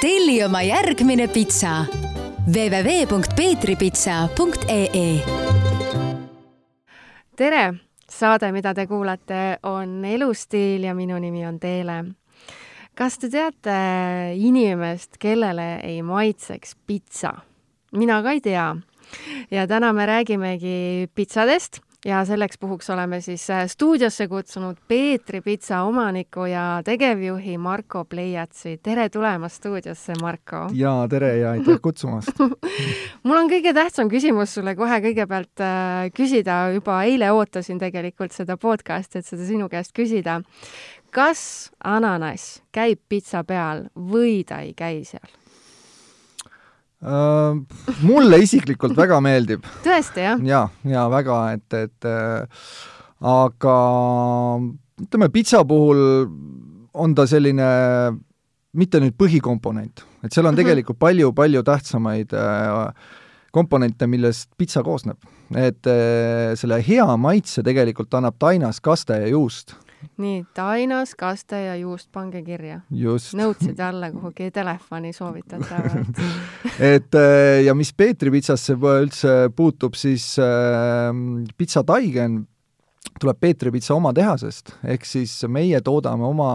telli oma järgmine pitsa www.peetripitsa.ee tere, saade, mida te kuulate, on Elustiil ja minu nimi on Teele. kas te teate inimest, kellele ei maitseks pitsa? mina ka ei tea. ja täna me räägimegi pitsadest ja selleks puhuks oleme siis äh, stuudiosse kutsunud Peetri pitsa omaniku ja tegevjuhi Marko Pleiatsi. tere tulemast stuudiosse, Marko! jaa, tere ja aitäh kutsumast mul on kõige tähtsam küsimus sulle kohe kõigepealt äh, küsida, juba eile ootasin tegelikult seda podcast'i, et seda sinu käest küsida. kas ananass käib pitsa peal või ta ei käi seal? Uh, mulle isiklikult väga meeldib. tõesti, jah? ja, ja väga, et, et äh, aga ütleme, pitsa puhul on ta selline mitte nüüd põhikomponent, et seal on mm -hmm. tegelikult palju-palju tähtsamaid äh, komponente, millest pitsa koosneb. et äh, selle hea maitse tegelikult annab tainas, kaste ja juust nii, tainas, kaste ja juust, pange kirja. nõudsid alla kuhugi telefoni soovitatavalt. Et äh, ja mis Peetri pitsasse üldse puutub, siis äh, pitsataigen tuleb Peetri pitsa oma tehasest, ehk siis meie toodame oma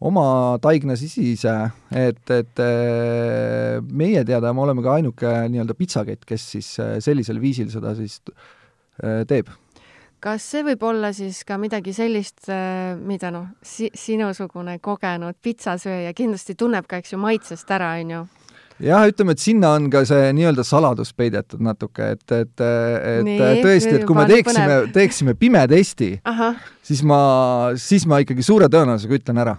oma taigna sisi ise, et, et äh, meie teada me oleme ka ainuke nii-öelda pitsakett, kes siis äh, sellisel viisil seda siis teeb kas see võib olla siis ka midagi sellist, äh, mida noh si, sinusugune kogenud pitsasööja kindlasti tunneb ka, eks ju, maitsest ära, on ju? jah, ütleme, et sinna on ka see nii-öelda saladus peidetud natuke, et, et, et Nii, tõesti, et kui me teeksime, teeksime pime testi, siis ma, siis ma ikkagi suure tõenäosusega ütlen ära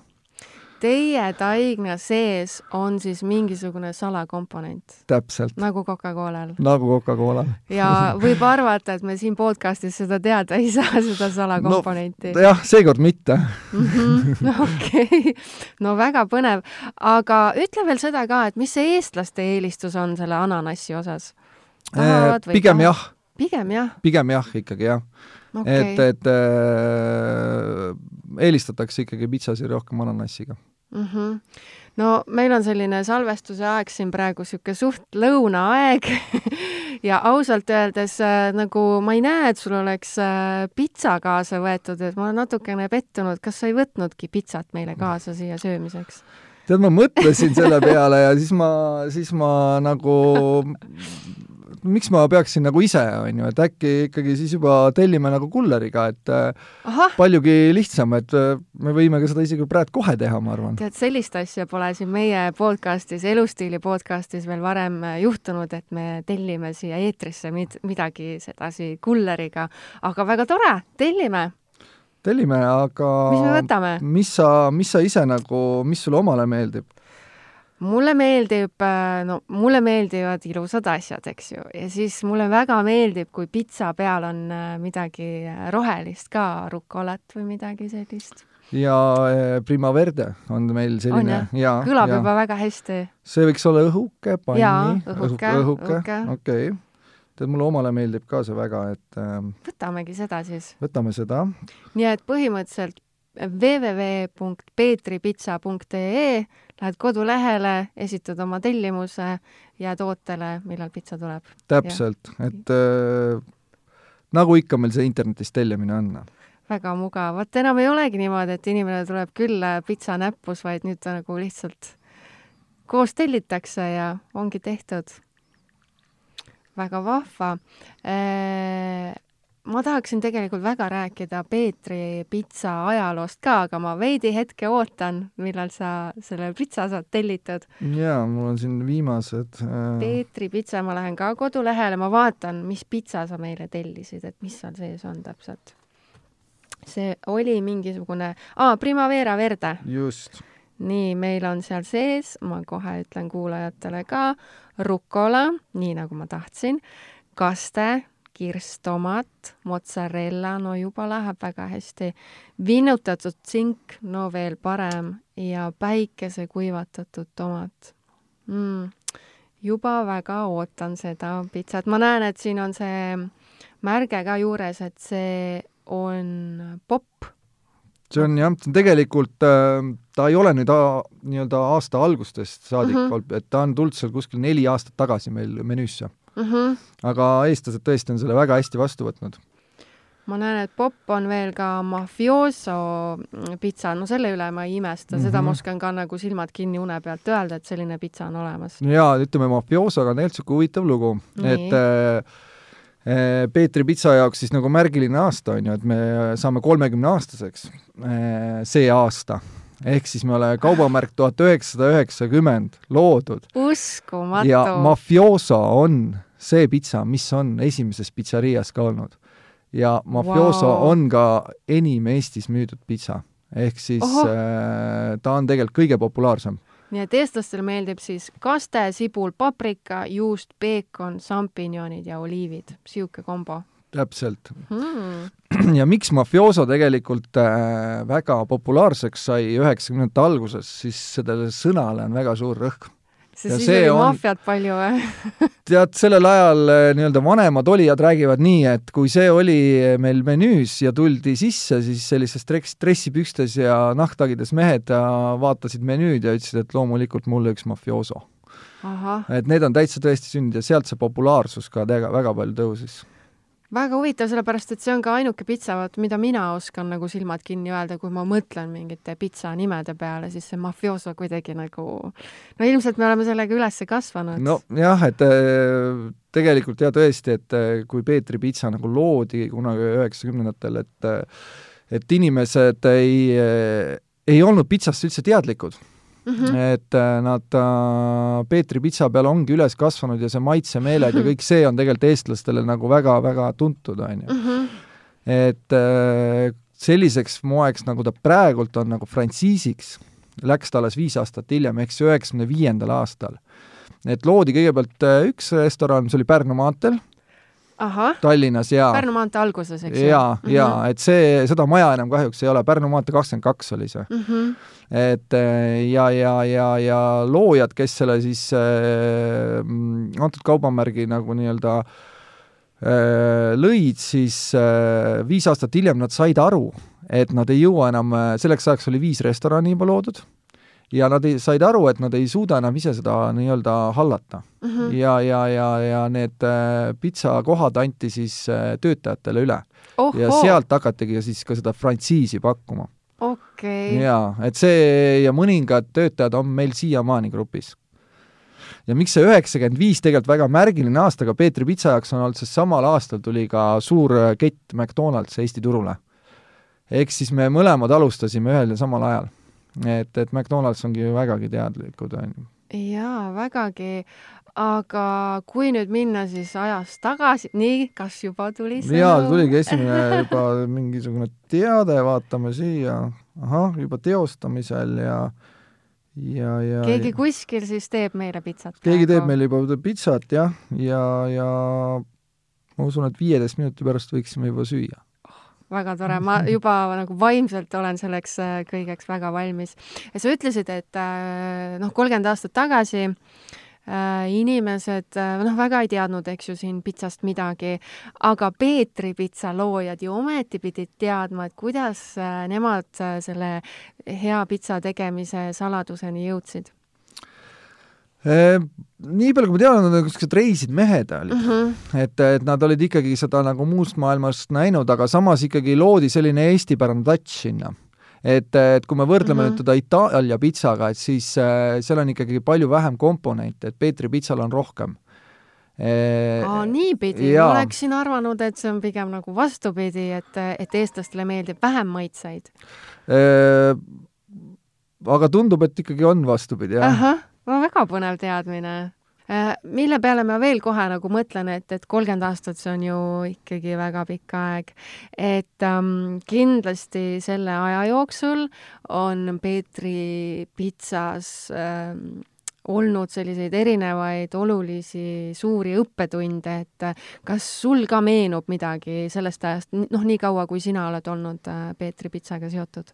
Teie taigna sees on siis mingisugune salakomponent? täpselt. nagu Coca-Colal? nagu Coca-Colal. ja võib arvata, et me siin podcastis seda teada ei saa, seda salakomponenti no,. jah, seekord mitte mhm, okei, no väga põnev. aga ütle veel seda ka, et mis see eestlaste eelistus on selle ananassi osas? pigem jah. pigem jah? pigem jah, ikkagi jah okay.. et, et äh, eelistatakse ikkagi pitsasi rohkem ananassiga mm. -hmm. no meil on selline salvestuse aeg siin praegu niisugune suht lõunaaeg ja ausalt öeldes äh, nagu ma ei näe, et sul oleks äh, pitsa kaasa võetud, et ma olen natukene pettunud, kas sa ei võtnudki pitsat meile kaasa siia söömiseks? tead, ma mõtlesin selle peale ja siis ma, siis ma nagu miks ma peaksin nagu ise, on ju, et äkki ikkagi siis juba tellime nagu kulleriga, et äh, Aha. paljugi lihtsam, et äh, me võime ka seda isegi praegu kohe teha, ma arvan. tead, sellist asja pole siin meie podcastis, Elustiili podcastis veel varem äh, juhtunud, et me tellime siia eetrisse mid-, midagi sedasi kulleriga, aga väga tore, tellime tellime, aga mis me võtame? mis sa, mis sa ise nagu, mis sulle omale meeldib? Mulle meeldib, äh, no mulle meeldivad ilusad asjad, eks ju, ja siis mulle väga meeldib, kui pitsa peal on äh, midagi rohelist ka, rukolat või midagi sellist. ja äh, Primaverde on meil selline. kõlab ja. juba väga hästi. see võiks olla õhuke, panni. õhuke, õhuke, okei okay. tead, mulle omale meeldib ka see väga, et äh, võtamegi seda siis. võtame seda. nii et põhimõtteliselt www.peetripitsa.ee lähed kodulehele, esitad oma tellimuse ja tootele, millal pitsa tuleb. täpselt, et äh, nagu ikka meil see internetis tellimine on. väga mugav, vot enam ei olegi niimoodi, et inimene tuleb külla pitsa näppus, vaid nüüd ta nagu lihtsalt koos tellitakse ja ongi tehtud. väga vahva äh, ma tahaksin tegelikult väga rääkida Peetri pitsa ajaloost ka, aga ma veidi hetke ootan, millal sa selle pitsa saad tellitud. jaa, mul on siin viimased äh... Peetri pitsa, ma lähen ka kodulehele, ma vaatan, mis pitsa sa meile tellisid, et mis seal sees on täpselt. see oli mingisugune, aa, Primavera Verde. just. nii, meil on seal sees, ma kohe ütlen kuulajatele ka, rukola, nii nagu ma tahtsin, kaste kirstomat, mozzarella, no juba läheb väga hästi, vinnutatud tsink, no veel parem, ja päikese kuivatatud tomat mm,. juba väga ootan seda pitsat, ma näen, et siin on see märge ka juures, et see on popp. see on jah, tegelikult äh, ta ei ole nüüd nii-öelda aasta algustest saadik mm, -hmm. et ta on tulnud seal kuskil neli aastat tagasi meil menüüsse. Mm. -hmm. aga eestlased tõesti on selle väga hästi vastu võtnud. ma näen, et popp on veel ka mafioso pitsa, no selle üle ma ei imesta mm, -hmm. seda Mhm. ma oskan ka nagu silmad kinni une pealt öelda, et selline pitsa on olemas. jaa, ütleme mafiosoga on tegelikult niisugune huvitav lugu, et äh, äh, Peetri pitsa jaoks siis nagu märgiline aasta on ju, et me saame kolmekümne aastaseks äh, see aasta. ehk siis me oleme kaubamärk tuhat üheksasada üheksakümmend loodud uskumatu. ja mafioso on see pitsa, mis on esimeses pitserias ka olnud. ja mafioso wow. on ka enim Eestis müüdud pitsa. ehk siis Ohoh. äh, ta on tegelikult kõige populaarsem. nii et eestlastele meeldib siis kaste, sibul, paprika, juust, peekon, šampinjonid ja oliivid. sihuke kombo täpselt. hmm. ja miks mafioso tegelikult äh, väga populaarseks sai üheksakümnendate alguses, siis sellele sõnale on väga suur rõhk. See Ja siis see oli on- maffiat palju või? tead, sellel ajal äh, nii-öelda vanemad olijad räägivad nii, et kui see oli meil menüüs ja tuldi sisse, siis sellises dress, dressipükstes ja nahktagides mehed äh, vaatasid menüüd ja ütlesid, et loomulikult mulle üks mafioso. ahah, et need on täitsa tõesti sündinud ja sealt see populaarsus ka tega, väga palju tõusis. Väga huvitav, sellepärast et see on ka ainuke pitsa, vaat mida mina oskan nagu silmad kinni öelda, kui ma mõtlen mingite pitsa nimede peale, siis see mafioso kuidagi nagu, no ilmselt me oleme sellega üles kasvanud. nojah, et äh, tegelikult jah, tõesti, et äh, kui Peetri pitsa nagu loodi kunagi üheksakümnendatel, et äh, et inimesed ei, ei olnud pitsast üldse teadlikud mm. -hmm. et äh, nad äh, Peetri pitsa peal ongi üles kasvanud ja see maitsemeeled ja kõik see on tegelikult eestlastele nagu väga-väga tuntud, on ju. -hmm. et äh, selliseks moeks, nagu ta praegult on nagu frantsiisiks, läks ta alles viis aastat hiljem, ehk siis üheksakümne viiendal aastal. et loodi kõigepealt äh, üks restoran, mis oli Pärnu maanteel, Tallinnas ja Pärnu maantee alguses, eks ju? ja, ja et see, seda maja enam kahjuks ei ole, Pärnu maantee kakskümmend kaks oli see. mm. -hmm. et äh, ja, ja, ja, ja loojad, kes selle siis äh, mm, antud kaubamärgi nagu nii-öelda äh, lõid, siis äh, viis aastat hiljem nad said aru, et nad ei jõua enam, selleks ajaks oli viis restorani juba loodud, ja nad ei, said aru, et nad ei suuda enam ise seda nii-öelda hallata Mm -hmm. ja, ja, ja, ja need äh, pitsakohad anti siis äh, töötajatele üle ja sealt hakatigi siis ka seda frantsiisi pakkuma. okei okay., jaa, et see ja mõningad töötajad on meil siiamaani grupis. ja miks see üheksakümmend viis tegelikult väga märgiline aasta ka Peetri pitsa jaoks on olnud, sest samal aastal tuli ka suur äh, kett McDonalds Eesti turule. ehk siis me mõlemad alustasime ühel ja samal ajal. Et, et McDonalds ongi vägagi teadlikud, on ju. jaa, vägagi, aga kui nüüd minna siis ajas tagasi, nii, kas juba tuli see jaa, tuligi esimene juba mingisugune teade, vaatame siia, ahah, juba teostamisel ja ja, ja keegi kuskil siis teeb meile pitsat keegi teeb meile juba pitsat jah, ja, ja ma usun, et viieteist minuti pärast võiksime juba süüa. Väga tore, ma juba nagu vaimselt olen selleks äh, kõigeks väga valmis. ja sa ütlesid, et äh, noh, kolmkümmend aastat tagasi äh, inimesed noh, väga ei teadnud, eks ju, siin pitsast midagi, aga Peetri pitsa loojad ju ometi pidid teadma, et kuidas nemad selle hea pitsa tegemise saladuseni jõudsid nii palju, kui ma tean, nad on niisugused reisid mehed olid mm. -hmm. et, et nad olid ikkagi seda nagu muust maailmast näinud, aga samas ikkagi loodi selline eestipärane touch sinna. et, et kui me võrdleme mm -hmm. nüüd teda Itaalia pitsaga, et siis äh, seal on ikkagi palju vähem komponente, et Peetri pitsal on rohkem e. Aa, niipidi, ma oleksin arvanud, et see on pigem nagu vastupidi, et, et eestlastele meeldib vähem maitseid. Aga tundub, et ikkagi on vastupidi, jah. Väga põnev teadmine. mille peale ma veel kohe nagu mõtlen, et, et kolmkümmend aastat, see on ju ikkagi väga pikk aeg. et ähm, kindlasti selle aja jooksul on Peetri pitsas ähm, olnud selliseid erinevaid olulisi suuri õppetunde, et äh, kas sul ka meenub midagi sellest ajast, noh, nii kaua, kui sina oled olnud äh, Peetri pitsaga seotud?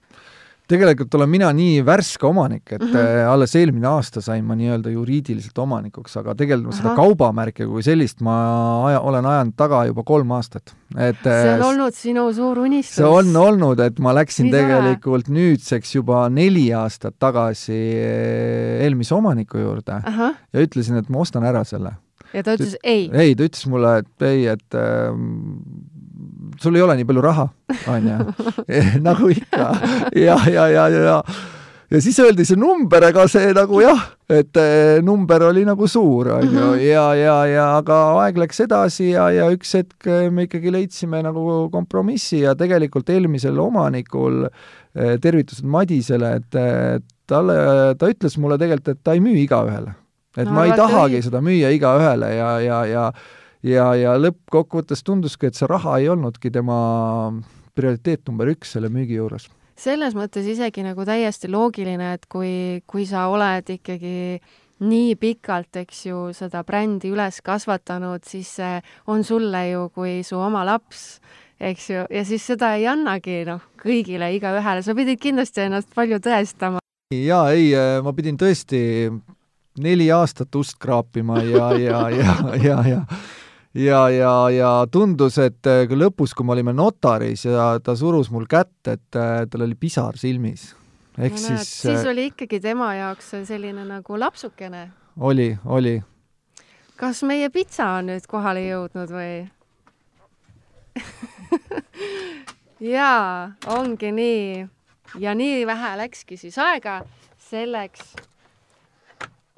Tegelikult olen mina nii värske omanik, et mm. -hmm. alles eelmine aasta sain ma nii-öelda juriidiliselt omanikuks, aga tegelikult seda Ahah. kaubamärki kui sellist ma aja, olen ajanud taga juba kolm aastat. et see on olnud sinu suur unistus. see on olnud, et ma läksin Nii tore. tegelikult nüüdseks juba neli aastat tagasi eh, eelmise omaniku juurde ahah, ja ütlesin, et ma ostan ära selle. ja ta ütles ei. ei, ta ütles mulle, et ei, et äh, sul ei ole nii palju raha, onju. nagu ikka. ja, ja, ja, ja, ja ja siis öeldi see number, aga see nagu jah, et eh, number oli nagu suur, onju, Mhm. ja, ja, ja aga aeg läks edasi ja, ja üks hetk eh, me ikkagi leidsime nagu kompromissi ja tegelikult eelmisel omanikul eh, tervitused Madisele, et eh, talle, ta ütles mulle tegelikult, et ta ei müü igaühele. et No ma ei tahagi seda müüa igaühele ja, ja, ja ja, ja lõppkokkuvõttes tunduski, et see raha ei olnudki tema prioriteet number üks selle müügi juures. selles mõttes isegi nagu täiesti loogiline, et kui, kui sa oled ikkagi nii pikalt, eks ju, seda brändi üles kasvatanud, siis see on sulle ju kui su oma laps, eks ju, ja siis seda ei annagi noh, kõigile, igaühele, sa pidid kindlasti ennast palju tõestama. jaa, ei, ma pidin tõesti neli aastat ust kraapima ja, ja, ja, ja, ja ja, ja, ja tundus, et äh, lõpus, kui me olime notaris ja ta surus mul kätt, et äh, tal oli pisar silmis. ehk no, siis, siis äh, oli ikkagi tema jaoks selline nagu lapsukene. oli, oli. kas meie pitsa on nüüd kohale jõudnud või jaa, ongi nii. ja nii vähe läkski siis aega selleks,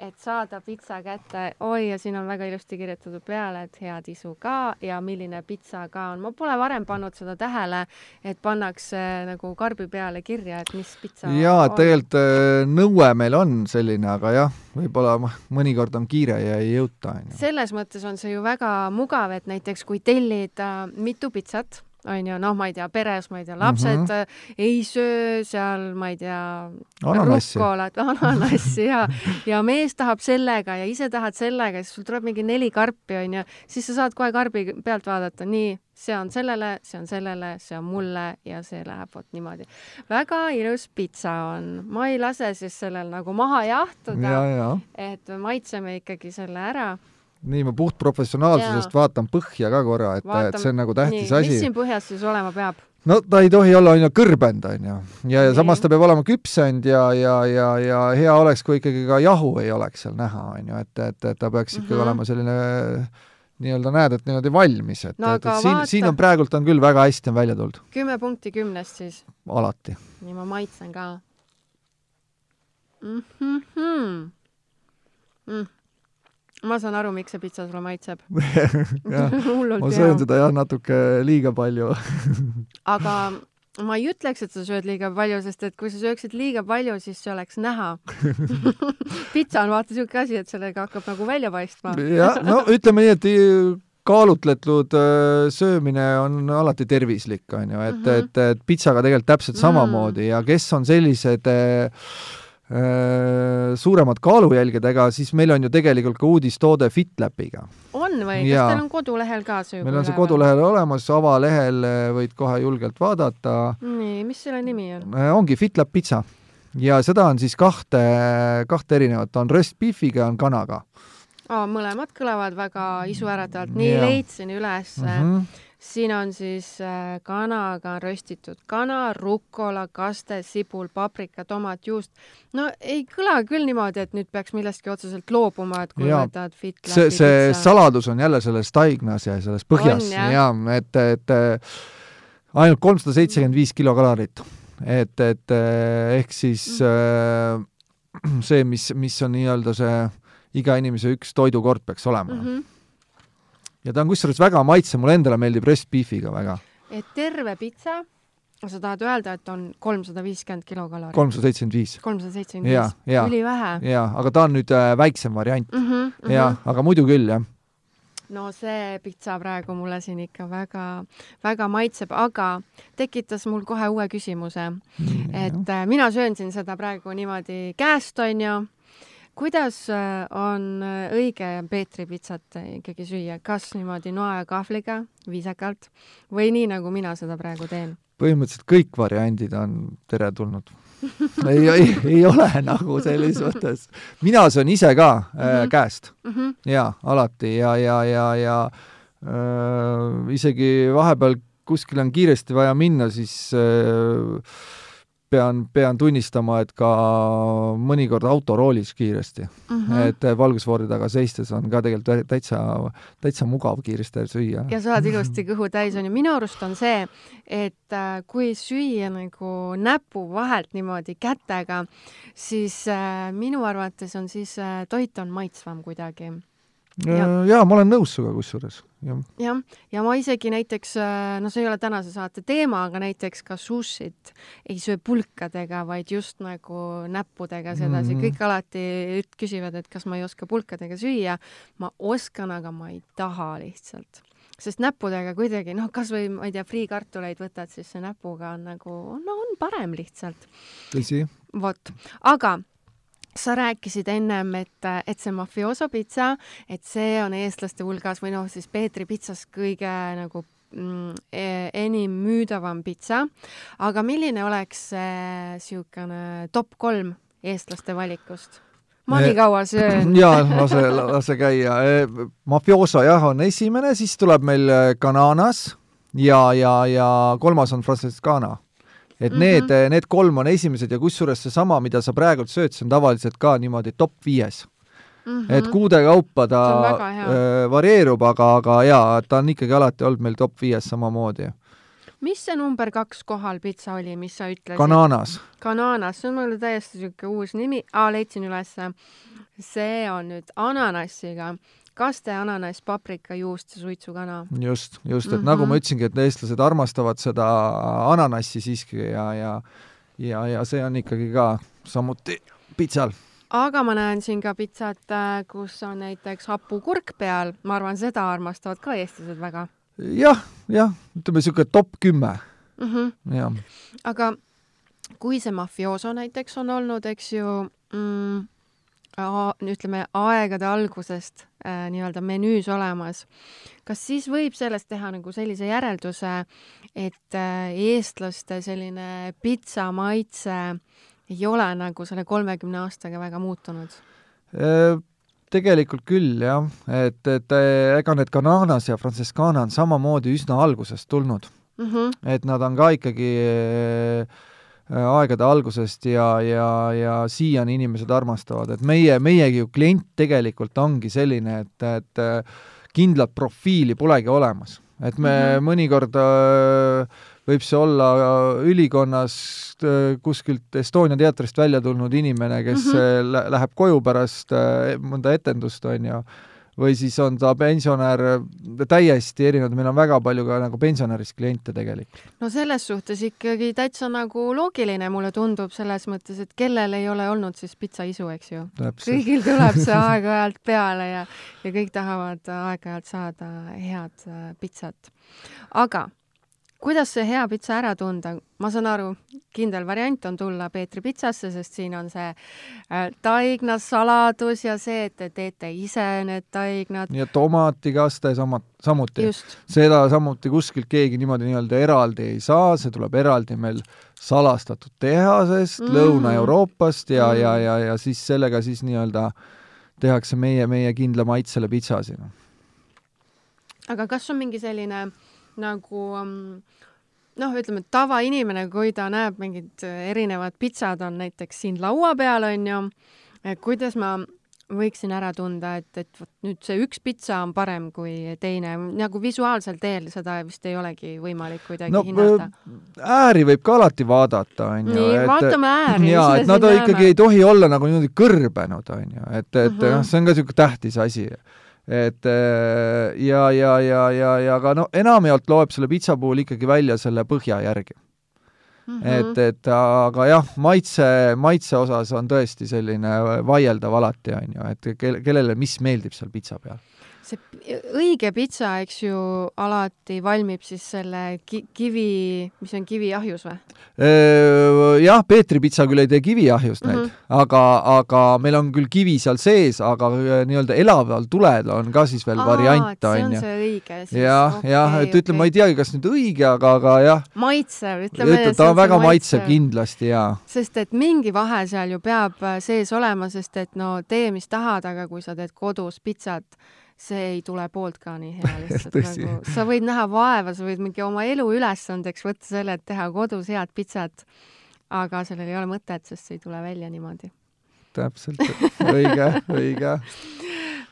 et saada pitsa kätte. oi, ja siin on väga ilusti kirjutatud peale, et hea tisu ka ja milline pitsa ka on. ma pole varem pannud seda tähele, et pannakse nagu karbi peale kirja, et mis pitsa jaa, et tegelikult äh, nõue meil on selline, aga jah, võib-olla mõnikord on kiire ja ei jõuta, on ju. selles mõttes on see ju väga mugav, et näiteks kui tellid äh, mitu pitsat, on ju, noh, ma ei tea, peres, ma ei tea, lapsed mm. -hmm. ei söö seal, ma ei tea, rukolat, ananassi ja, ja mees tahab sellega ja ise tahad sellega, siis sul tuleb mingi neli karpi, on ju, siis sa saad kohe karbi pealt vaadata, nii, see on sellele, see on sellele, see on mulle ja see läheb vot niimoodi. väga ilus pitsa on, ma ei lase siis sellel nagu maha jahtuda ja, ja et maitseme ikkagi selle ära. Nii, ma puhtprofessionaalsusest vaatan põhja ka korra, et, et see on nagu tähtis nii, asi. mis siin põhjas siis olema peab? no ta ei tohi olla, on ju, kõrbend, on ju. ja, ja samas ta peab olema küpsenud ja, ja, ja, ja hea oleks, kui ikkagi ka jahu ei oleks seal näha, on ju, et, et, et ta peaks ikkagi mm. -hmm. olema selline nii-öelda näed, et niimoodi valmis, et No et, et siin, siin on praegult on küll väga hästi on välja tulnud, kümme punkti kümnest siis. alati nii, ma maitsen ka mm. -hmm. Mm. Ma saan aru, miks see pitsa sulle maitseb ma söön. seda jah, natuke liiga palju aga ma ei ütleks, et sa sööd liiga palju, sest et kui sa sööksid liiga palju, siis see oleks näha pitsa on vaata siuke asi, et sellega hakkab nagu välja paistma. jah, no ütleme nii, et kaalutletud öö, söömine on alati tervislik, on ju, et mm. -hmm. et, et pitsaga tegelikult täpselt Mm. samamoodi ja kes on sellised öö, öö, suuremad kaalujälgedega, siis meil on ju tegelikult ka uudistoode FitLapiga. on või? kas teil on kodulehel ka see meil on see kodulehel olemas, avalehel öö, võid kohe julgelt vaadata. nii, mis selle nimi on? ongi FitLab pitsa ja seda on siis kahte, kahte erinevat, on röstbiifiga ja on kanaga oh,. mõlemad kõlavad väga isuäratavalt, nii Jaa. leidsin üles mm. mm. -hmm. Siin on siis äh, kanaga röstitud kana, rukola, kaste, sibul, paprika, tomat, juust. no ei kõla küll niimoodi, et nüüd peaks millestki otseselt loobuma, et kui võtad fit see, see saladus on jälle selles taignas ja selles põhjas On, jah? ja et, et äh, ainult kolmsada seitsekümmend viis kilokalorit. et, et äh, ehk siis Mm. see, mis, mis on nii-öelda see iga inimese üks toidukord peaks olema mm. -hmm. Ja ta on kusjuures väga maitsev, mulle endale meeldib roast beef'iga väga, et terve pitsa, sa tahad öelda, et on kolmsada viiskümmend kilokalorit? kolmsada seitsekümmend viis. kolmsada seitsekümmend viis, ülivähe jaa, aga ta on nüüd äh, väiksem variant mm. -hmm, mm -hmm. jaa, aga muidu küll, jah. no see pitsa praegu mulle siin ikka väga, väga maitseb, aga tekitas mul kohe uue küsimuse, et äh, mina söön siin seda praegu niimoodi käest, onju. Kuidas äh, on äh, õige Peetri pitsat ikkagi süüa, kas niimoodi noa ja kahvliga, viisakalt või nii, nagu mina seda praegu teen? põhimõtteliselt kõik variandid on teretulnud ei, ei, ei ole nagu selles mõttes. mina söön ise ka äh, mm -hmm. käest mm. -hmm. jaa, alati ja, ja, ja, ja äh, isegi vahepeal kuskile on kiiresti vaja minna, siis äh, pean, pean tunnistama, et ka mõnikord autoroolis kiiresti mm. -hmm. et valgusfoori taga seistes on ka tegelikult täitsa, täitsa mugav kiiresti süüa. ja saad ilusti kõhu täis, on ju. minu arust on see, et äh, kui süüa nagu näpu vahelt niimoodi kätega, siis äh, minu arvates on siis äh, toit on maitsvam kuidagi ja, ja ma olen nõus sinuga kusjuures jah, ja, ja ma isegi näiteks, äh, no see ei ole tänase saate teema, aga näiteks ka sushit ei söö pulkadega, vaid just nagu näppudega sedasi mm, -hmm. kõik alati küsivad, et kas ma ei oska pulkadega süüa. ma oskan, aga ma ei taha lihtsalt sest näppudega kuidagi noh, kasvõi ma ei tea, friikartuleid võtad, siis see näpuga on nagu, no on parem lihtsalt. tõsi. vot, aga sa rääkisid ennem, et, et see mafioso pitsa, et see on eestlaste hulgas või noh, siis Peetri pitsas kõige nagu mm, e-, enim müüdavam pitsa. aga milline oleks niisugune top kolm eestlaste valikust? ma nii kaua söön. jaa, lase, lase käia. E, mafioso jah, on esimene, siis tuleb meil Cananas ja, ja, ja kolmas on Francescana et mm -hmm. need, need kolm on esimesed ja kusjuures seesama, mida sa praegult sööd, see on tavaliselt ka niimoodi top viies mm. -hmm. et kuude kaupa ta äh, varieerub, aga, aga jaa, ta on ikkagi alati olnud meil top viies samamoodi mis see number kaks kohal pitsa oli, mis sa ütlesid? Kananas. Kananas, see on mulle täiesti niisugune uus nimi, leidsin ülesse. see on nüüd ananassiga kaste, ananass, paprika, juust ja suitsukana. just, just, et mm -hmm. nagu ma ütlesingi, et eestlased armastavad seda ananassi siiski ja, ja ja, ja see on ikkagi ka samuti pitsal aga ma näen siin ka pitsat, äh, kus on näiteks hapukurk peal, ma arvan, seda armastavad ka eestlased väga ja,. jah, jah, ütleme niisugune top kümme mm. -hmm. jah. aga kui see mafioso näiteks on olnud, eks ju mm,, ütleme, aegade algusest äh, nii-öelda menüüs olemas, kas siis võib sellest teha nagu sellise järelduse, et äh, eestlaste selline pitsa maitse ei ole nagu selle kolmekümne aastaga väga muutunud? Äh, tegelikult küll jah, et, et äh, ega need Cananas ja Francescana on samamoodi üsna algusest tulnud mm. -hmm. et nad on ka ikkagi Äh, aegade algusest ja, ja, ja siiani inimesed armastavad, et meie, meiegi ju klient tegelikult ongi selline, et, et äh, kindlat profiili polegi olemas. et me mm -hmm. mõnikord äh, võib see olla ülikonnas kuskilt Estonia teatrist välja tulnud inimene, kes mm -hmm. läheb koju pärast mõnda etendust, on ju, või siis on ta pensionär, täiesti erinevad, meil on väga palju ka nagu pensionärist kliente tegelikult. no selles suhtes ikkagi täitsa nagu loogiline, mulle tundub, selles mõttes, et kellel ei ole olnud siis pitsaisu, eks ju. kõigil tuleb see aeg-ajalt peale ja, ja kõik tahavad aeg-ajalt saada head äh, pitsat. aga kuidas see hea pitsa ära tunda? ma saan aru, kindel variant on tulla Peetri pitsasse, sest siin on see äh, taignasaladus ja see, et te teete ise need taignad. ja tomatikaste sama, samuti. seda samuti kuskilt keegi niimoodi nii-öelda eraldi ei saa, see tuleb eraldi meil salastatud tehasest mm. Lõuna-Euroopast ja mm., ja, ja, ja siis sellega siis nii-öelda tehakse meie, meie kindla maitsele pitsa siin. aga kas on mingi selline äh, nagu mm, noh, ütleme tavainimene, kui ta näeb mingid erinevad pitsad on näiteks siin laua peal, on ju, kuidas ma võiksin ära tunda, et, et vot nüüd see üks pitsa on parem kui teine, nagu visuaalsel teel seda vist ei olegi võimalik kuidagi no, hinnata. ääri võib ka alati vaadata, on ju. nii, vaatame ääri. jaa, et nad ikkagi ei tohi olla nagu niimoodi kõrbenud, on ju, et, et -huh. noh, see on ka niisugune tähtis asi et äh, ja, ja, ja, ja, ja aga no enamjaolt loeb selle pitsa puhul ikkagi välja selle põhja järgi mm. -hmm. et, et aga jah, maitse, maitse osas on tõesti selline vaieldav alati, on ju, et kelle, kellele mis meeldib seal pitsa peal see õige pitsa, eks ju, alati valmib siis selle ki kivi, mis on kiviahjus või? jah, Peetri pitsa küll ei tee kiviahjust neid mm, -hmm. aga, aga meil on küll kivi seal sees, aga äh, nii-öelda elaval tulel on ka siis veel variant, see on see õige siis. jah, jah, et ütleme, ma ei teagi, kas nüüd õige, aga, aga jah, maitsev, ütleme. ütleme, ta on väga maitsev kindlasti ja sest et mingi vahe seal ju peab äh, sees olema, sest et no tee, mis tahad, aga kui sa teed kodus pitsat, see ei tule poolt ka nii hea lihtsalt nagu, sa võid näha vaeva, sa võid mingi oma elu ülesandeks võtta selle, et teha kodus head pitsat, aga sellel ei ole mõtet, sest see ei tule välja niimoodi. täpselt, õige, õige.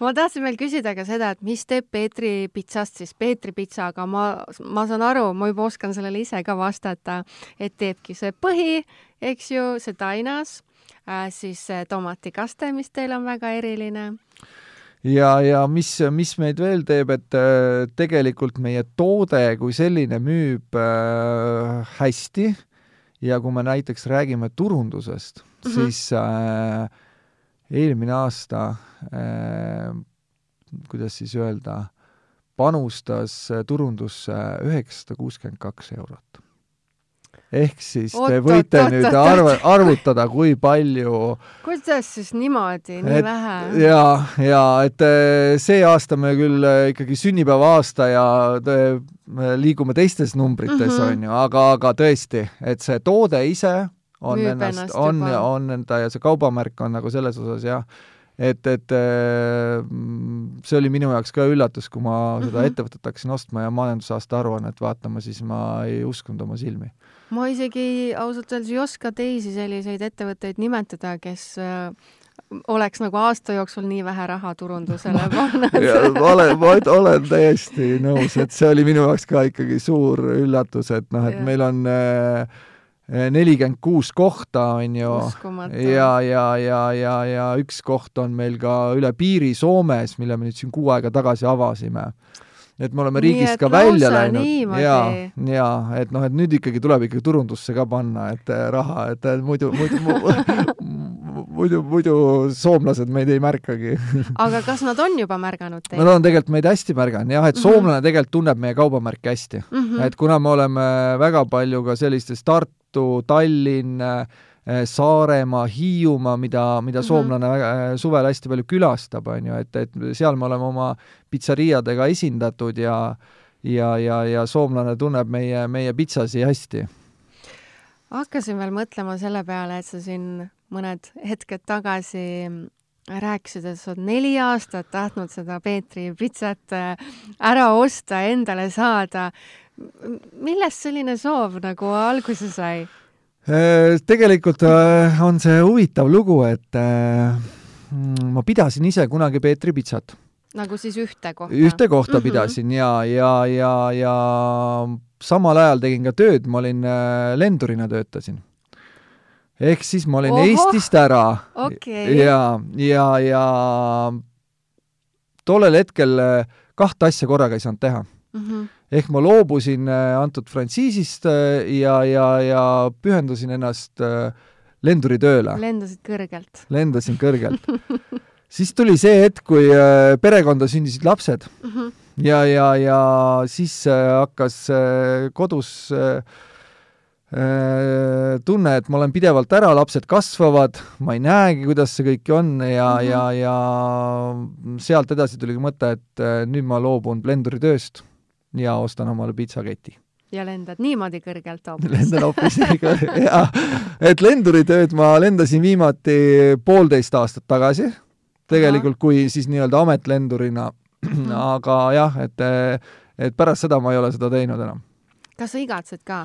ma tahtsin veel küsida ka seda, et mis teeb Peetri pitsast siis Peetri pitsa, aga ma, ma saan aru, ma juba oskan sellele ise ka vastata, et teebki see põhi, eks ju, see tainas äh,, siis see tomatikaste, mis teil on väga eriline. Ja, ja mis, mis meid veel teeb, et äh, tegelikult meie toode kui selline müüb äh, hästi ja kui me näiteks räägime turundusest mm. -hmm. siis äh, eelmine aasta äh, kuidas siis öelda, panustas turundusse üheksasada kuuskümmend kaks eurot. Ehk siis Oot, te võite oot, nüüd oot, arve, arvutada, kui palju kuidas siis niimoodi, nii Et- vähe? ja, ja et eh, see aasta me küll eh, ikkagi sünnipäeva aasta ja me liigume teistes numbrites Mhm. onju, aga, aga tõesti, et see toode ise on Müüb ennast, ennast on, on enda ja see kaubamärk on nagu selles osas jah, et, et eh, mm, see oli minu jaoks ka üllatus, kui ma seda Mhm. ettevõtet hakkasin ostma ja majandusaasta aruannet vaatama, siis ma ei uskunud oma silmi. Ma isegi ausalt öeldes ei oska teisi selliseid ettevõtteid nimetada, kes äh, oleks nagu aasta jooksul nii vähe raha turundusele pannud. ma olen, ma olen täiesti nõus, et see oli minu jaoks ka ikkagi suur üllatus, et noh, et Jah. meil on nelikümmend kuus kohta, on ju, ja, ja, ja, ja, ja üks koht on meil ka üle piiri Soomes, mille me nüüd siin kuu aega tagasi avasime. Et me oleme Nii riigist et ka välja läinud ja, ja et noh, et nüüd ikkagi tuleb ikkagi turundusse ka panna, et eh, raha, et eh, muidu, muidu muidu, muidu soomlased meid ei märkagi aga kas nad on juba märganud teid Nad on tegelikult meid hästi märganud jah, et Mhm. soomlane tegelikult tunneb meie kaubamärki hästi mm? -hmm. et kuna me oleme väga palju ka sellistes Tartu, Tallinn, Saaremaa, Hiiumaa, mida, mida Mhm. soomlane väga, suvel hästi palju külastab, on ju, et, et seal me oleme oma pitseriadega esindatud ja ja, ja, ja soomlane tunneb meie, meie pitsasi hästi. hakkasin veel mõtlema selle peale, et sa siin mõned hetked tagasi rääkisid, et sa oled neli aastat tahtnud seda Peetri pitsat äh, ära osta, endale saada. Millest selline soov nagu alguse sai? Äh, tegelikult äh, on see huvitav lugu, et äh, mm, ma pidasin ise kunagi Peetri pitsat. nagu siis ühte kohta? ühte kohta Mhm. pidasin ja, ja, ja, ja samal ajal tegin ka tööd, ma olin lendurina töötasin. ehk siis ma olin Ohoh! Eestist ära okei. ja, ja, ja tollel hetkel kahte asja korraga ei saanud teha Mhm. Ehk ma loobusin äh, antud frantsiisist äh, ja, ja, ja pühendusin ennast äh, lenduritööle, lendasid kõrgelt lendasin kõrgelt. siis tuli see hetk, kui perekonda sündisid lapsed mm. -hmm. ja, ja, ja siis hakkas kodus tunne, et ma olen pidevalt ära, lapsed kasvavad, ma ei näegi, kuidas see kõik on ja mm. -hmm. ja, ja sealt edasi tuligi mõte, et nüüd ma loobun blenduritööst ja ostan omale pitsaketi. ja lendad niimoodi kõrgelt hoopis. lendan hoopis nii kõrge, jaa. et lenduritööd ma lendasin viimati poolteist aastat tagasi, tegelikult kui siis nii-öelda ametlendurina, aga jah, et, et pärast seda ma ei ole seda teinud enam. kas sa igatsed ka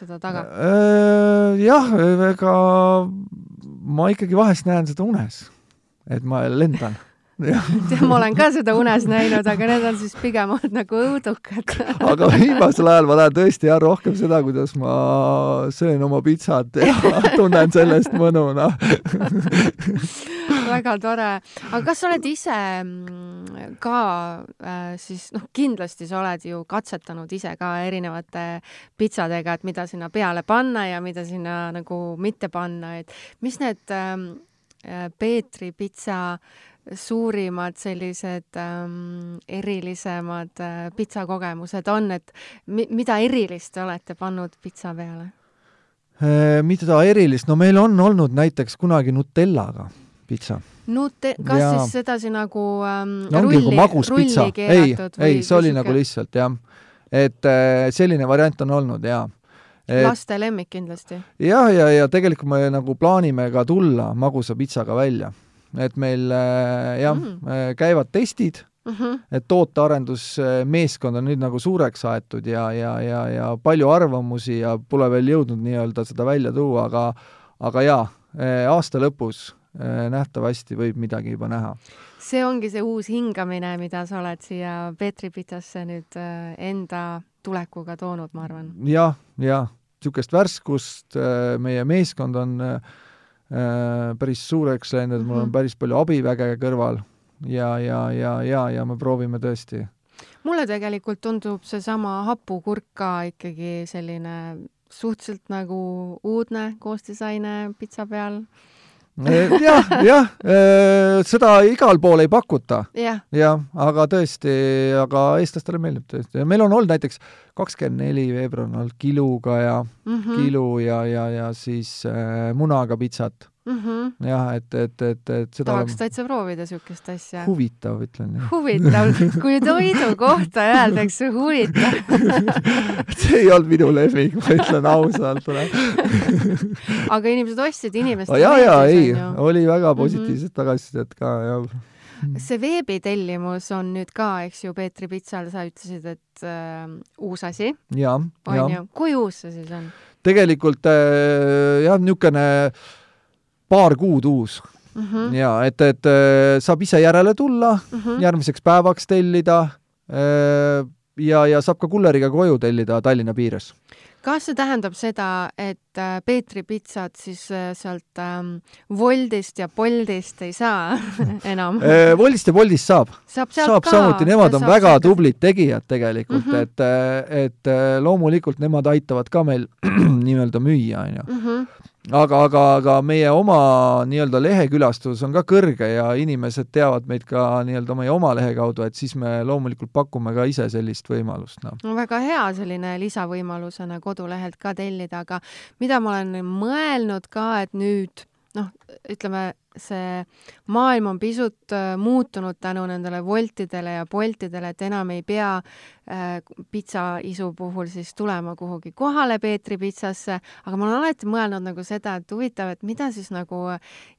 seda taga? Äh, jah, ega ma ikkagi vahest näen seda unes, et ma lendan. Ma olen ka seda unes näinud, aga need on siis pigem nagu õudukad aga viimasel ajal ma näen tõesti jah rohkem seda, kuidas ma söön oma pitsat ja tunnen sellest mõnu, noh. väga tore. aga kas sa oled ise mm, ka äh, siis, noh, kindlasti sa oled ju katsetanud ise ka erinevate pitsadega, et mida sinna peale panna ja mida sinna nagu mitte panna, et mis need ähm, Peetri pitsa suurimad sellised ähm, erilisemad äh, pitsakogemused on, et mi-, mida erilist te olete pannud pitsa peale? Äh, mida erilist, no meil on olnud näiteks kunagi Nutellaga pitsa. Nute-, kas ja. siis sedasi nagu ähm, no, rulli, nagu magus pitsa, ei, ei, see oli nagu lihtsalt jah. et äh, selline variant on olnud jaa et.... laste lemmik kindlasti. jah, ja, ja, ja tegelikult me nagu plaanime ka tulla magusa pitsaga välja. Et meil äh, jah mm., käivad testid mm, -hmm. et tootearendusmeeskond on nüüd nagu suureks aetud ja, ja, ja, ja palju arvamusi ja pole veel jõudnud nii-öelda seda välja tuua, aga aga jaa, aasta lõpus nähtavasti võib midagi juba näha. see ongi see uus hingamine, mida sa oled siia Peetri pitsasse nüüd enda tulekuga toonud, ma arvan ja,. jah, jah, niisugust värskust, meie meeskond on päris suureks läinud, mul on mhm. päris palju abiväge kõrval ja, ja, ja, ja, ja me proovime tõesti. mulle tegelikult tundub seesama hapukurk ka ikkagi selline suhteliselt nagu uudne koostisaine pitsa peal jah, jah, eh, seda igal pool ei pakuta. jah ja,, aga tõesti, aga eestlastele meeldib tõesti ja meil on olnud näiteks kakskümmend neli veebruar on olnud kiluga ja mm, -hmm. kilu ja, ja, ja siis äh, munaga pitsat mm. -hmm. jah, et, et, et, et seda tahaks olema... täitsa proovida niisugust asja. huvitav, ütlen. huvitav, kui toidu kohta öeldakse huvitav see ei olnud minu lemmik, ma ütlen ausalt aga inimesed ostsid, inimestele oh, jaa, jaa, ei, oli väga positiivset mm -hmm. tagasisidet ka, jah see veebitellimus on nüüd ka, eks ju, Peetri Pitsal, sa ütlesid, et äh, uus asi. jaa, jaa. kui uus see siis on? tegelikult äh, jah, niisugune äh, paar kuud uus mm. -hmm. ja et, et äh, saab ise järele tulla mm, -hmm. järgmiseks päevaks tellida äh, ja, ja saab ka kulleriga koju tellida Tallinna piires. kas see tähendab seda, et äh, Peetri pitsat siis sealt ähm, Woldist ja Boltist ei saa enam Woldist ja Boltist saab. saab, saab ka. samuti, nemad on väga sealt... tublid tegijad tegelikult mm, -hmm. et, et loomulikult nemad aitavad ka meil nii-öelda müüa, onju mhm aga, aga, aga meie oma nii-öelda lehekülastus on ka kõrge ja inimesed teavad meid ka nii-öelda meie oma lehe kaudu, et siis me loomulikult pakume ka ise sellist võimalust, noh. no väga hea selline lisavõimalusena kodulehelt ka tellida, aga mida ma olen mõelnud ka, et nüüd noh, ütleme, see maailm on pisut äh, muutunud tänu nendele Woltidele ja Boltidele, et enam ei pea äh, pitsaisu puhul siis tulema kuhugi kohale Peetri pitsasse, aga ma olen alati mõelnud nagu seda, et huvitav, et mida siis nagu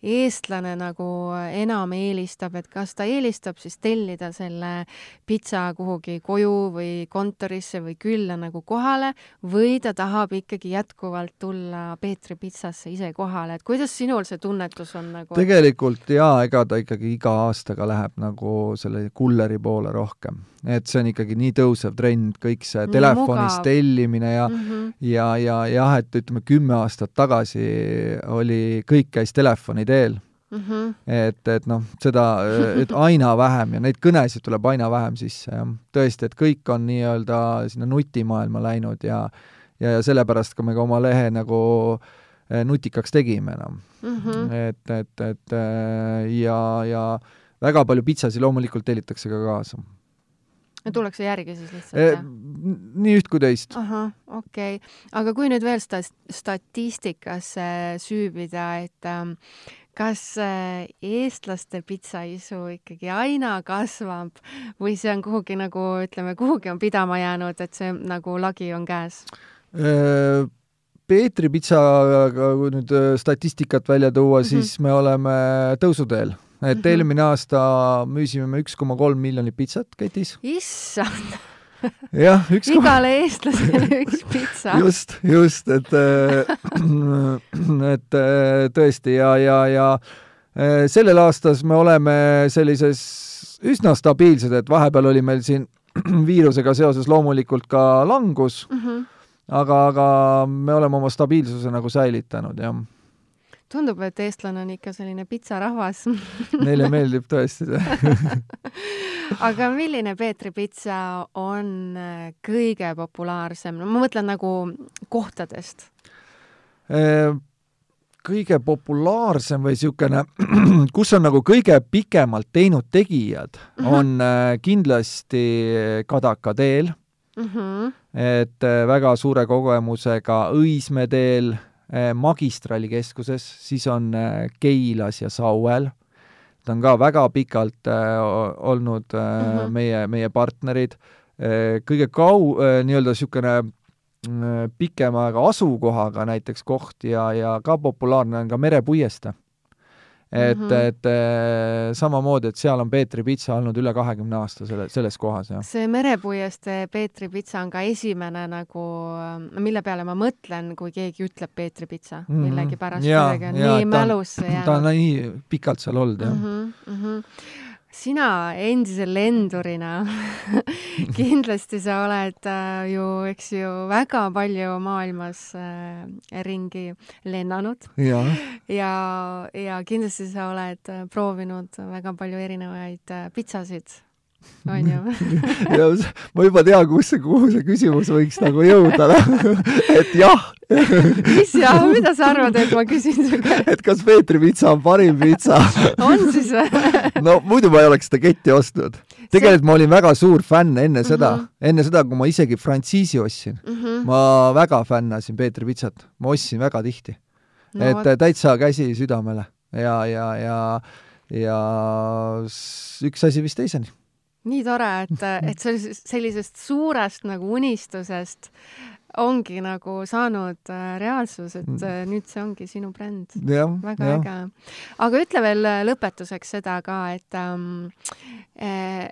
eestlane nagu enam eelistab, et kas ta eelistab siis tellida selle pitsa kuhugi koju või kontorisse või külla nagu kohale või ta tahab ikkagi jätkuvalt tulla Peetri pitsasse ise kohale, et kuidas sinul see tunnetus on nagu? Tegelikult jaa, ega ta ikkagi iga aastaga läheb nagu selle kulleri poole rohkem. et see on ikkagi nii tõusev trend, kõik see nii telefonis mugav. tellimine ja mm, -hmm. ja, ja jah, et ütleme, kümme aastat tagasi oli, kõik käis telefoni teel Mm -hmm. et, et noh, seda, et aina vähem ja neid kõnesid tuleb aina vähem sisse ja tõesti, et kõik on nii-öelda sinna nutimaailma läinud ja ja, ja sellepärast ka me ka oma lehe nagu äh, nutikaks tegime enam no. mm. -hmm. et, et, et eh, ja, ja väga palju pitsasid loomulikult tellitakse ka kaasa. tullakse järgi siis lihtsalt eh,? nii üht kui teist. ahah, okei okay.. aga kui nüüd veel sta-, statistikasse süübida, et ähm, kas äh, eestlaste pitsaisu ikkagi aina kasvab või see on kuhugi nagu, ütleme, kuhugi on pidama jäänud, et see nagu lagi on käes? Äh, Peetri pitsaga, nüüd äh, statistikat välja tuua mm, -hmm. siis me oleme tõusuteel. et mm -hmm. eelmine aasta müüsime me üks koma kolm miljonit pitsat ketis. issand jah, üks igale eestlasele üks pitsa. just, just, et äh, et äh, tõesti ja, ja, ja sellel aastas me oleme sellises üsna stabiilsed, et vahepeal oli meil siin viirusega seoses loomulikult ka langus mm. -hmm aga, aga me oleme oma stabiilsuse nagu säilitanud, jah. tundub, et eestlane on ikka selline pitsarahvas Neile meeldib tõesti see. Aga milline Peetri pitsa on äh, kõige populaarsem, no ma mõtlen nagu kohtadest. E kõige populaarsem või niisugune, kus on nagu kõige pikemalt teinud tegijad, on äh, kindlasti Kadaka teel mm. -hmm. et äh, väga suure kogemusega Õismäe teel, magistraalikeskuses, siis on Keilas ja Sauel. ta on ka väga pikalt olnud mm -hmm. meie, meie partnerid. kõige kau-, nii-öelda niisugune Äh, pikema aega asukohaga näiteks koht ja, ja ka populaarne on ka merepuiestee. Et mm, -hmm. et äh, samamoodi, et seal on Peetri pitsa olnud üle kahekümne aasta selle, selles kohas, jah. see merepuiestee Peetri pitsa on ka esimene nagu, mille peale ma mõtlen, kui keegi ütleb Peetri pitsa mm -hmm. millegipärast kuidagi on nii mälusse jäänud. ta on nii pikalt seal olnud, jah mm. -hmm, mm -hmm sina endise lendurina kindlasti sa oled äh, ju, eks ju, väga palju maailmas äh, ringi lennanud. ja, ja, ja kindlasti sa oled äh, proovinud väga palju erinevaid äh, pitsasid on ju ma juba tean, kus see, kuhu see küsimus võiks nagu jõuda et jah. mis jah, mida sa arvad, et ma küsin su käest? et kas Peetri pitsa on parim pitsa on siis või no muidu ma ei oleks seda ketti ostnud. tegelikult see... ma olin väga suur fänn enne seda mm, -hmm. enne seda, kui ma isegi frantsiisi ostsin mm. -hmm. ma väga fännasin Peetri pitsat, ma ostsin väga tihti no,. et võt... täitsa käsi südamele ja, ja, ja, ja üks asi vist teiseni nii tore, et, et sellisest, suurest nagu unistusest ongi nagu saanud äh, reaalsus, et mm. äh, nüüd see ongi sinu bränd. väga ja. äge. aga ütle veel äh, lõpetuseks seda ka, et ähm, äh,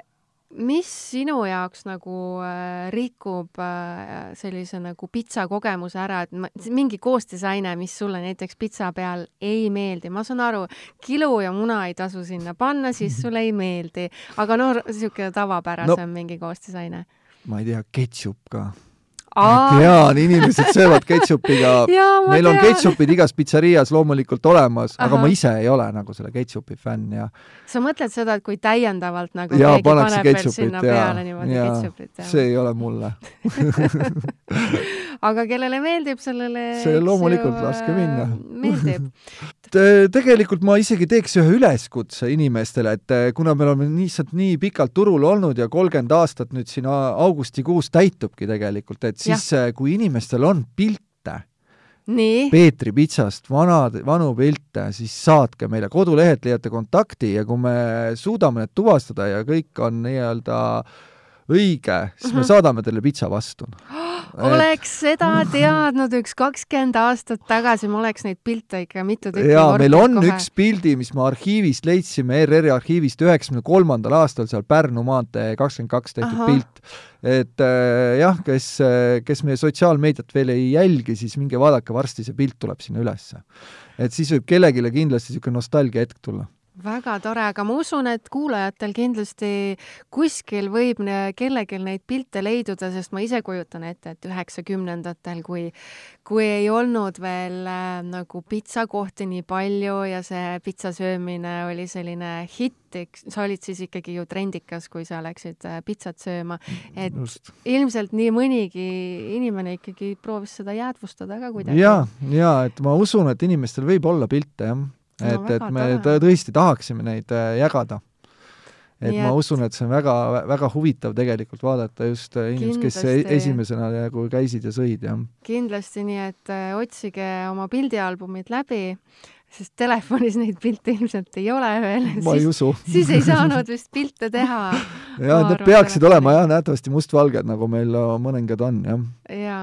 mis sinu jaoks nagu äh, rikub äh, sellise nagu pitsa kogemuse ära, et mingi koostisaine, mis sulle näiteks pitsa peal ei meeldi, ma saan aru, kilu ja muna ei tasu sinna panna, siis sulle ei meeldi, aga no niisugune tavapärasem no, mingi koostisaine. ma ei tea, ketšup ka tean, inimesed söövad ketšupiga. Meil on ketšupid igas pitserias loomulikult olemas, aga ma ise ei ole nagu selle ketšupi fänn ja sa mõtled seda, et kui täiendavalt nagu ja, keegi paneb veel sinna ja, peale niimoodi ketšupit? see ei ole mulle aga kellele meeldib, sellele see loomulikult laske minna. meeldib tegelikult ma isegi teeks ühe üleskutse inimestele, et eh, kuna me oleme lihtsalt nii pikalt turul olnud ja kolmkümmend aastat nüüd siin augustikuus täitubki tegelikult, et siis ja. Eh, kui inimestel on pilte Nii. Peetri pitsast, vanad, vanu pilte, siis saatke meile, kodulehelt leiate kontakti ja kui me suudame need tuvastada ja kõik on nii-öelda õige, siis me mhm. saadame teile pitsa vastu oleks seda teadnud üks kakskümmend aastat tagasi, ma oleks neid pilte ikka mitu tükki jaa, meil on kohe. üks pildi, mis me arhiivist leidsime, ERR-i arhiivist üheksakümne kolmandal aastal seal Pärnu maantee kakskümmend kaks tehtud Aha. pilt. et äh, jah, kes, kes meie sotsiaalmeediat veel ei jälgi, siis minge vaadake, varsti see pilt tuleb sinna ülesse. et siis võib kellelegi kindlasti niisugune nostalgia hetk tulla väga tore, aga ma usun, et kuulajatel kindlasti kuskil võib kellelgi neid pilte leiduda, sest ma ise kujutan ette, et üheksakümnendatel, kui, kui ei olnud veel äh, nagu pitsakohti nii palju ja see pitsa söömine oli selline hitt, sa olid siis ikkagi ju trendikas, kui sa läksid äh, pitsat sööma, et Just. ilmselt nii mõnigi inimene ikkagi proovis seda jäädvustada ka kuidagi. ja, ja et ma usun, et inimestel võib olla pilte, jah et no,, et me tore. tõesti tahaksime neid äh, jagada. et Nii ma et... usun, et see on väga, väga huvitav tegelikult vaadata just äh, inimesed, kes e-, esimesena nagu käisid ja sõid, jah. kindlasti, nii et äh, otsige oma pildialbumid läbi sest telefonis neid pilte ilmselt ei ole veel. ma ei usu. siis ei saanud vist pilte teha. jah, need peaksid olema jah, nähtavasti mustvalged, nagu meil mõningad on, jah. jaa,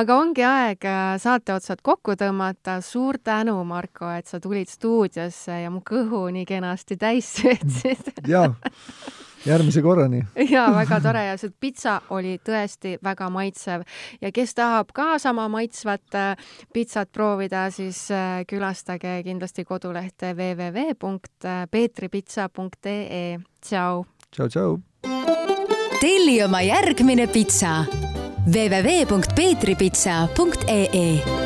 aga ongi aeg äh, saate otsad kokku tõmmata. suur tänu, Marko, et sa tulid stuudiosse ja mu kõhu nii kenasti täis söötsid jaa järgmise korrani. jaa, väga tore ja see pitsa oli tõesti väga maitsev ja kes tahab ka sama maitsvat äh, pitsat proovida, siis äh, külastage kindlasti kodulehte www.peetripitsa.ee. tšau. tšau, tšau. telli oma järgmine pitsa www.peetripitsa.ee